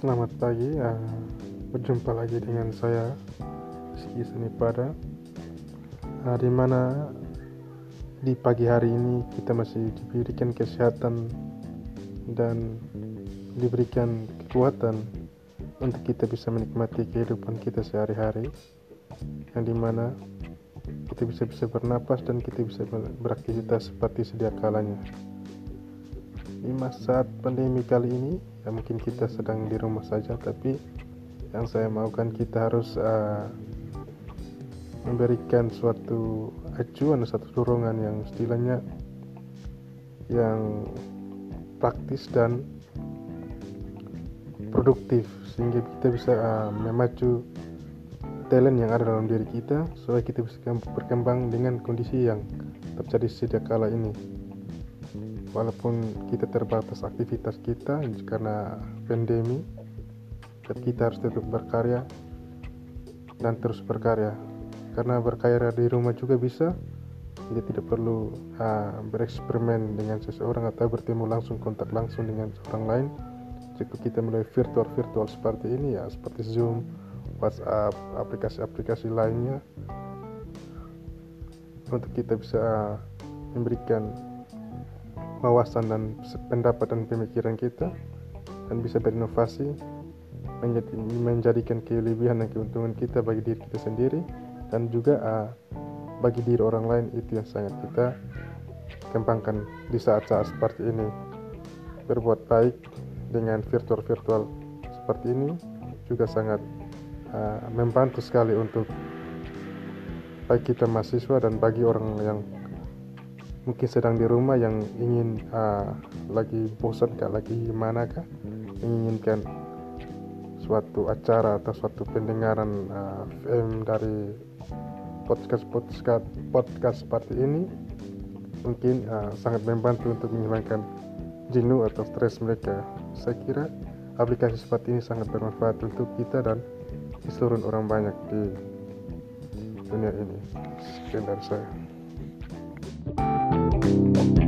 Selamat pagi, uh, berjumpa lagi dengan saya Rizky Senipada uh, di mana di pagi hari ini kita masih diberikan kesehatan dan diberikan kekuatan untuk kita bisa menikmati kehidupan kita sehari-hari yang di mana kita bisa bisa bernapas dan kita bisa beraktivitas seperti sedia kalanya di masa pandemi kali ini ya mungkin kita sedang di rumah saja tapi yang saya maukan kita harus uh, memberikan suatu acuan satu dorongan yang istilahnya yang praktis dan produktif sehingga kita bisa uh, memacu talent yang ada dalam diri kita supaya kita bisa berkembang dengan kondisi yang terjadi sejak kala ini walaupun kita terbatas aktivitas kita karena pandemi tapi kita harus tetap berkarya dan terus berkarya. Karena berkarya di rumah juga bisa kita tidak perlu uh, bereksperimen dengan seseorang atau bertemu langsung kontak langsung dengan orang lain. Jika kita mulai virtual virtual seperti ini ya seperti Zoom, WhatsApp, aplikasi-aplikasi lainnya untuk kita bisa memberikan wawasan dan pendapat dan pemikiran kita dan bisa berinovasi menjadi, menjadikan kelebihan dan keuntungan kita bagi diri kita sendiri dan juga uh, bagi diri orang lain itu yang sangat kita kembangkan di saat-saat seperti ini. Berbuat baik dengan virtual-virtual seperti ini juga sangat uh, membantu sekali untuk baik kita mahasiswa dan bagi orang yang mungkin sedang di rumah yang ingin uh, lagi bosan kah lagi gimana kah menginginkan suatu acara atau suatu pendengaran uh, film dari podcast podcast podcast seperti ini mungkin uh, sangat membantu untuk menghilangkan jenuh atau stres mereka. Saya kira aplikasi seperti ini sangat bermanfaat untuk kita dan seluruh orang banyak di dunia ini. Sekian saya Thank you.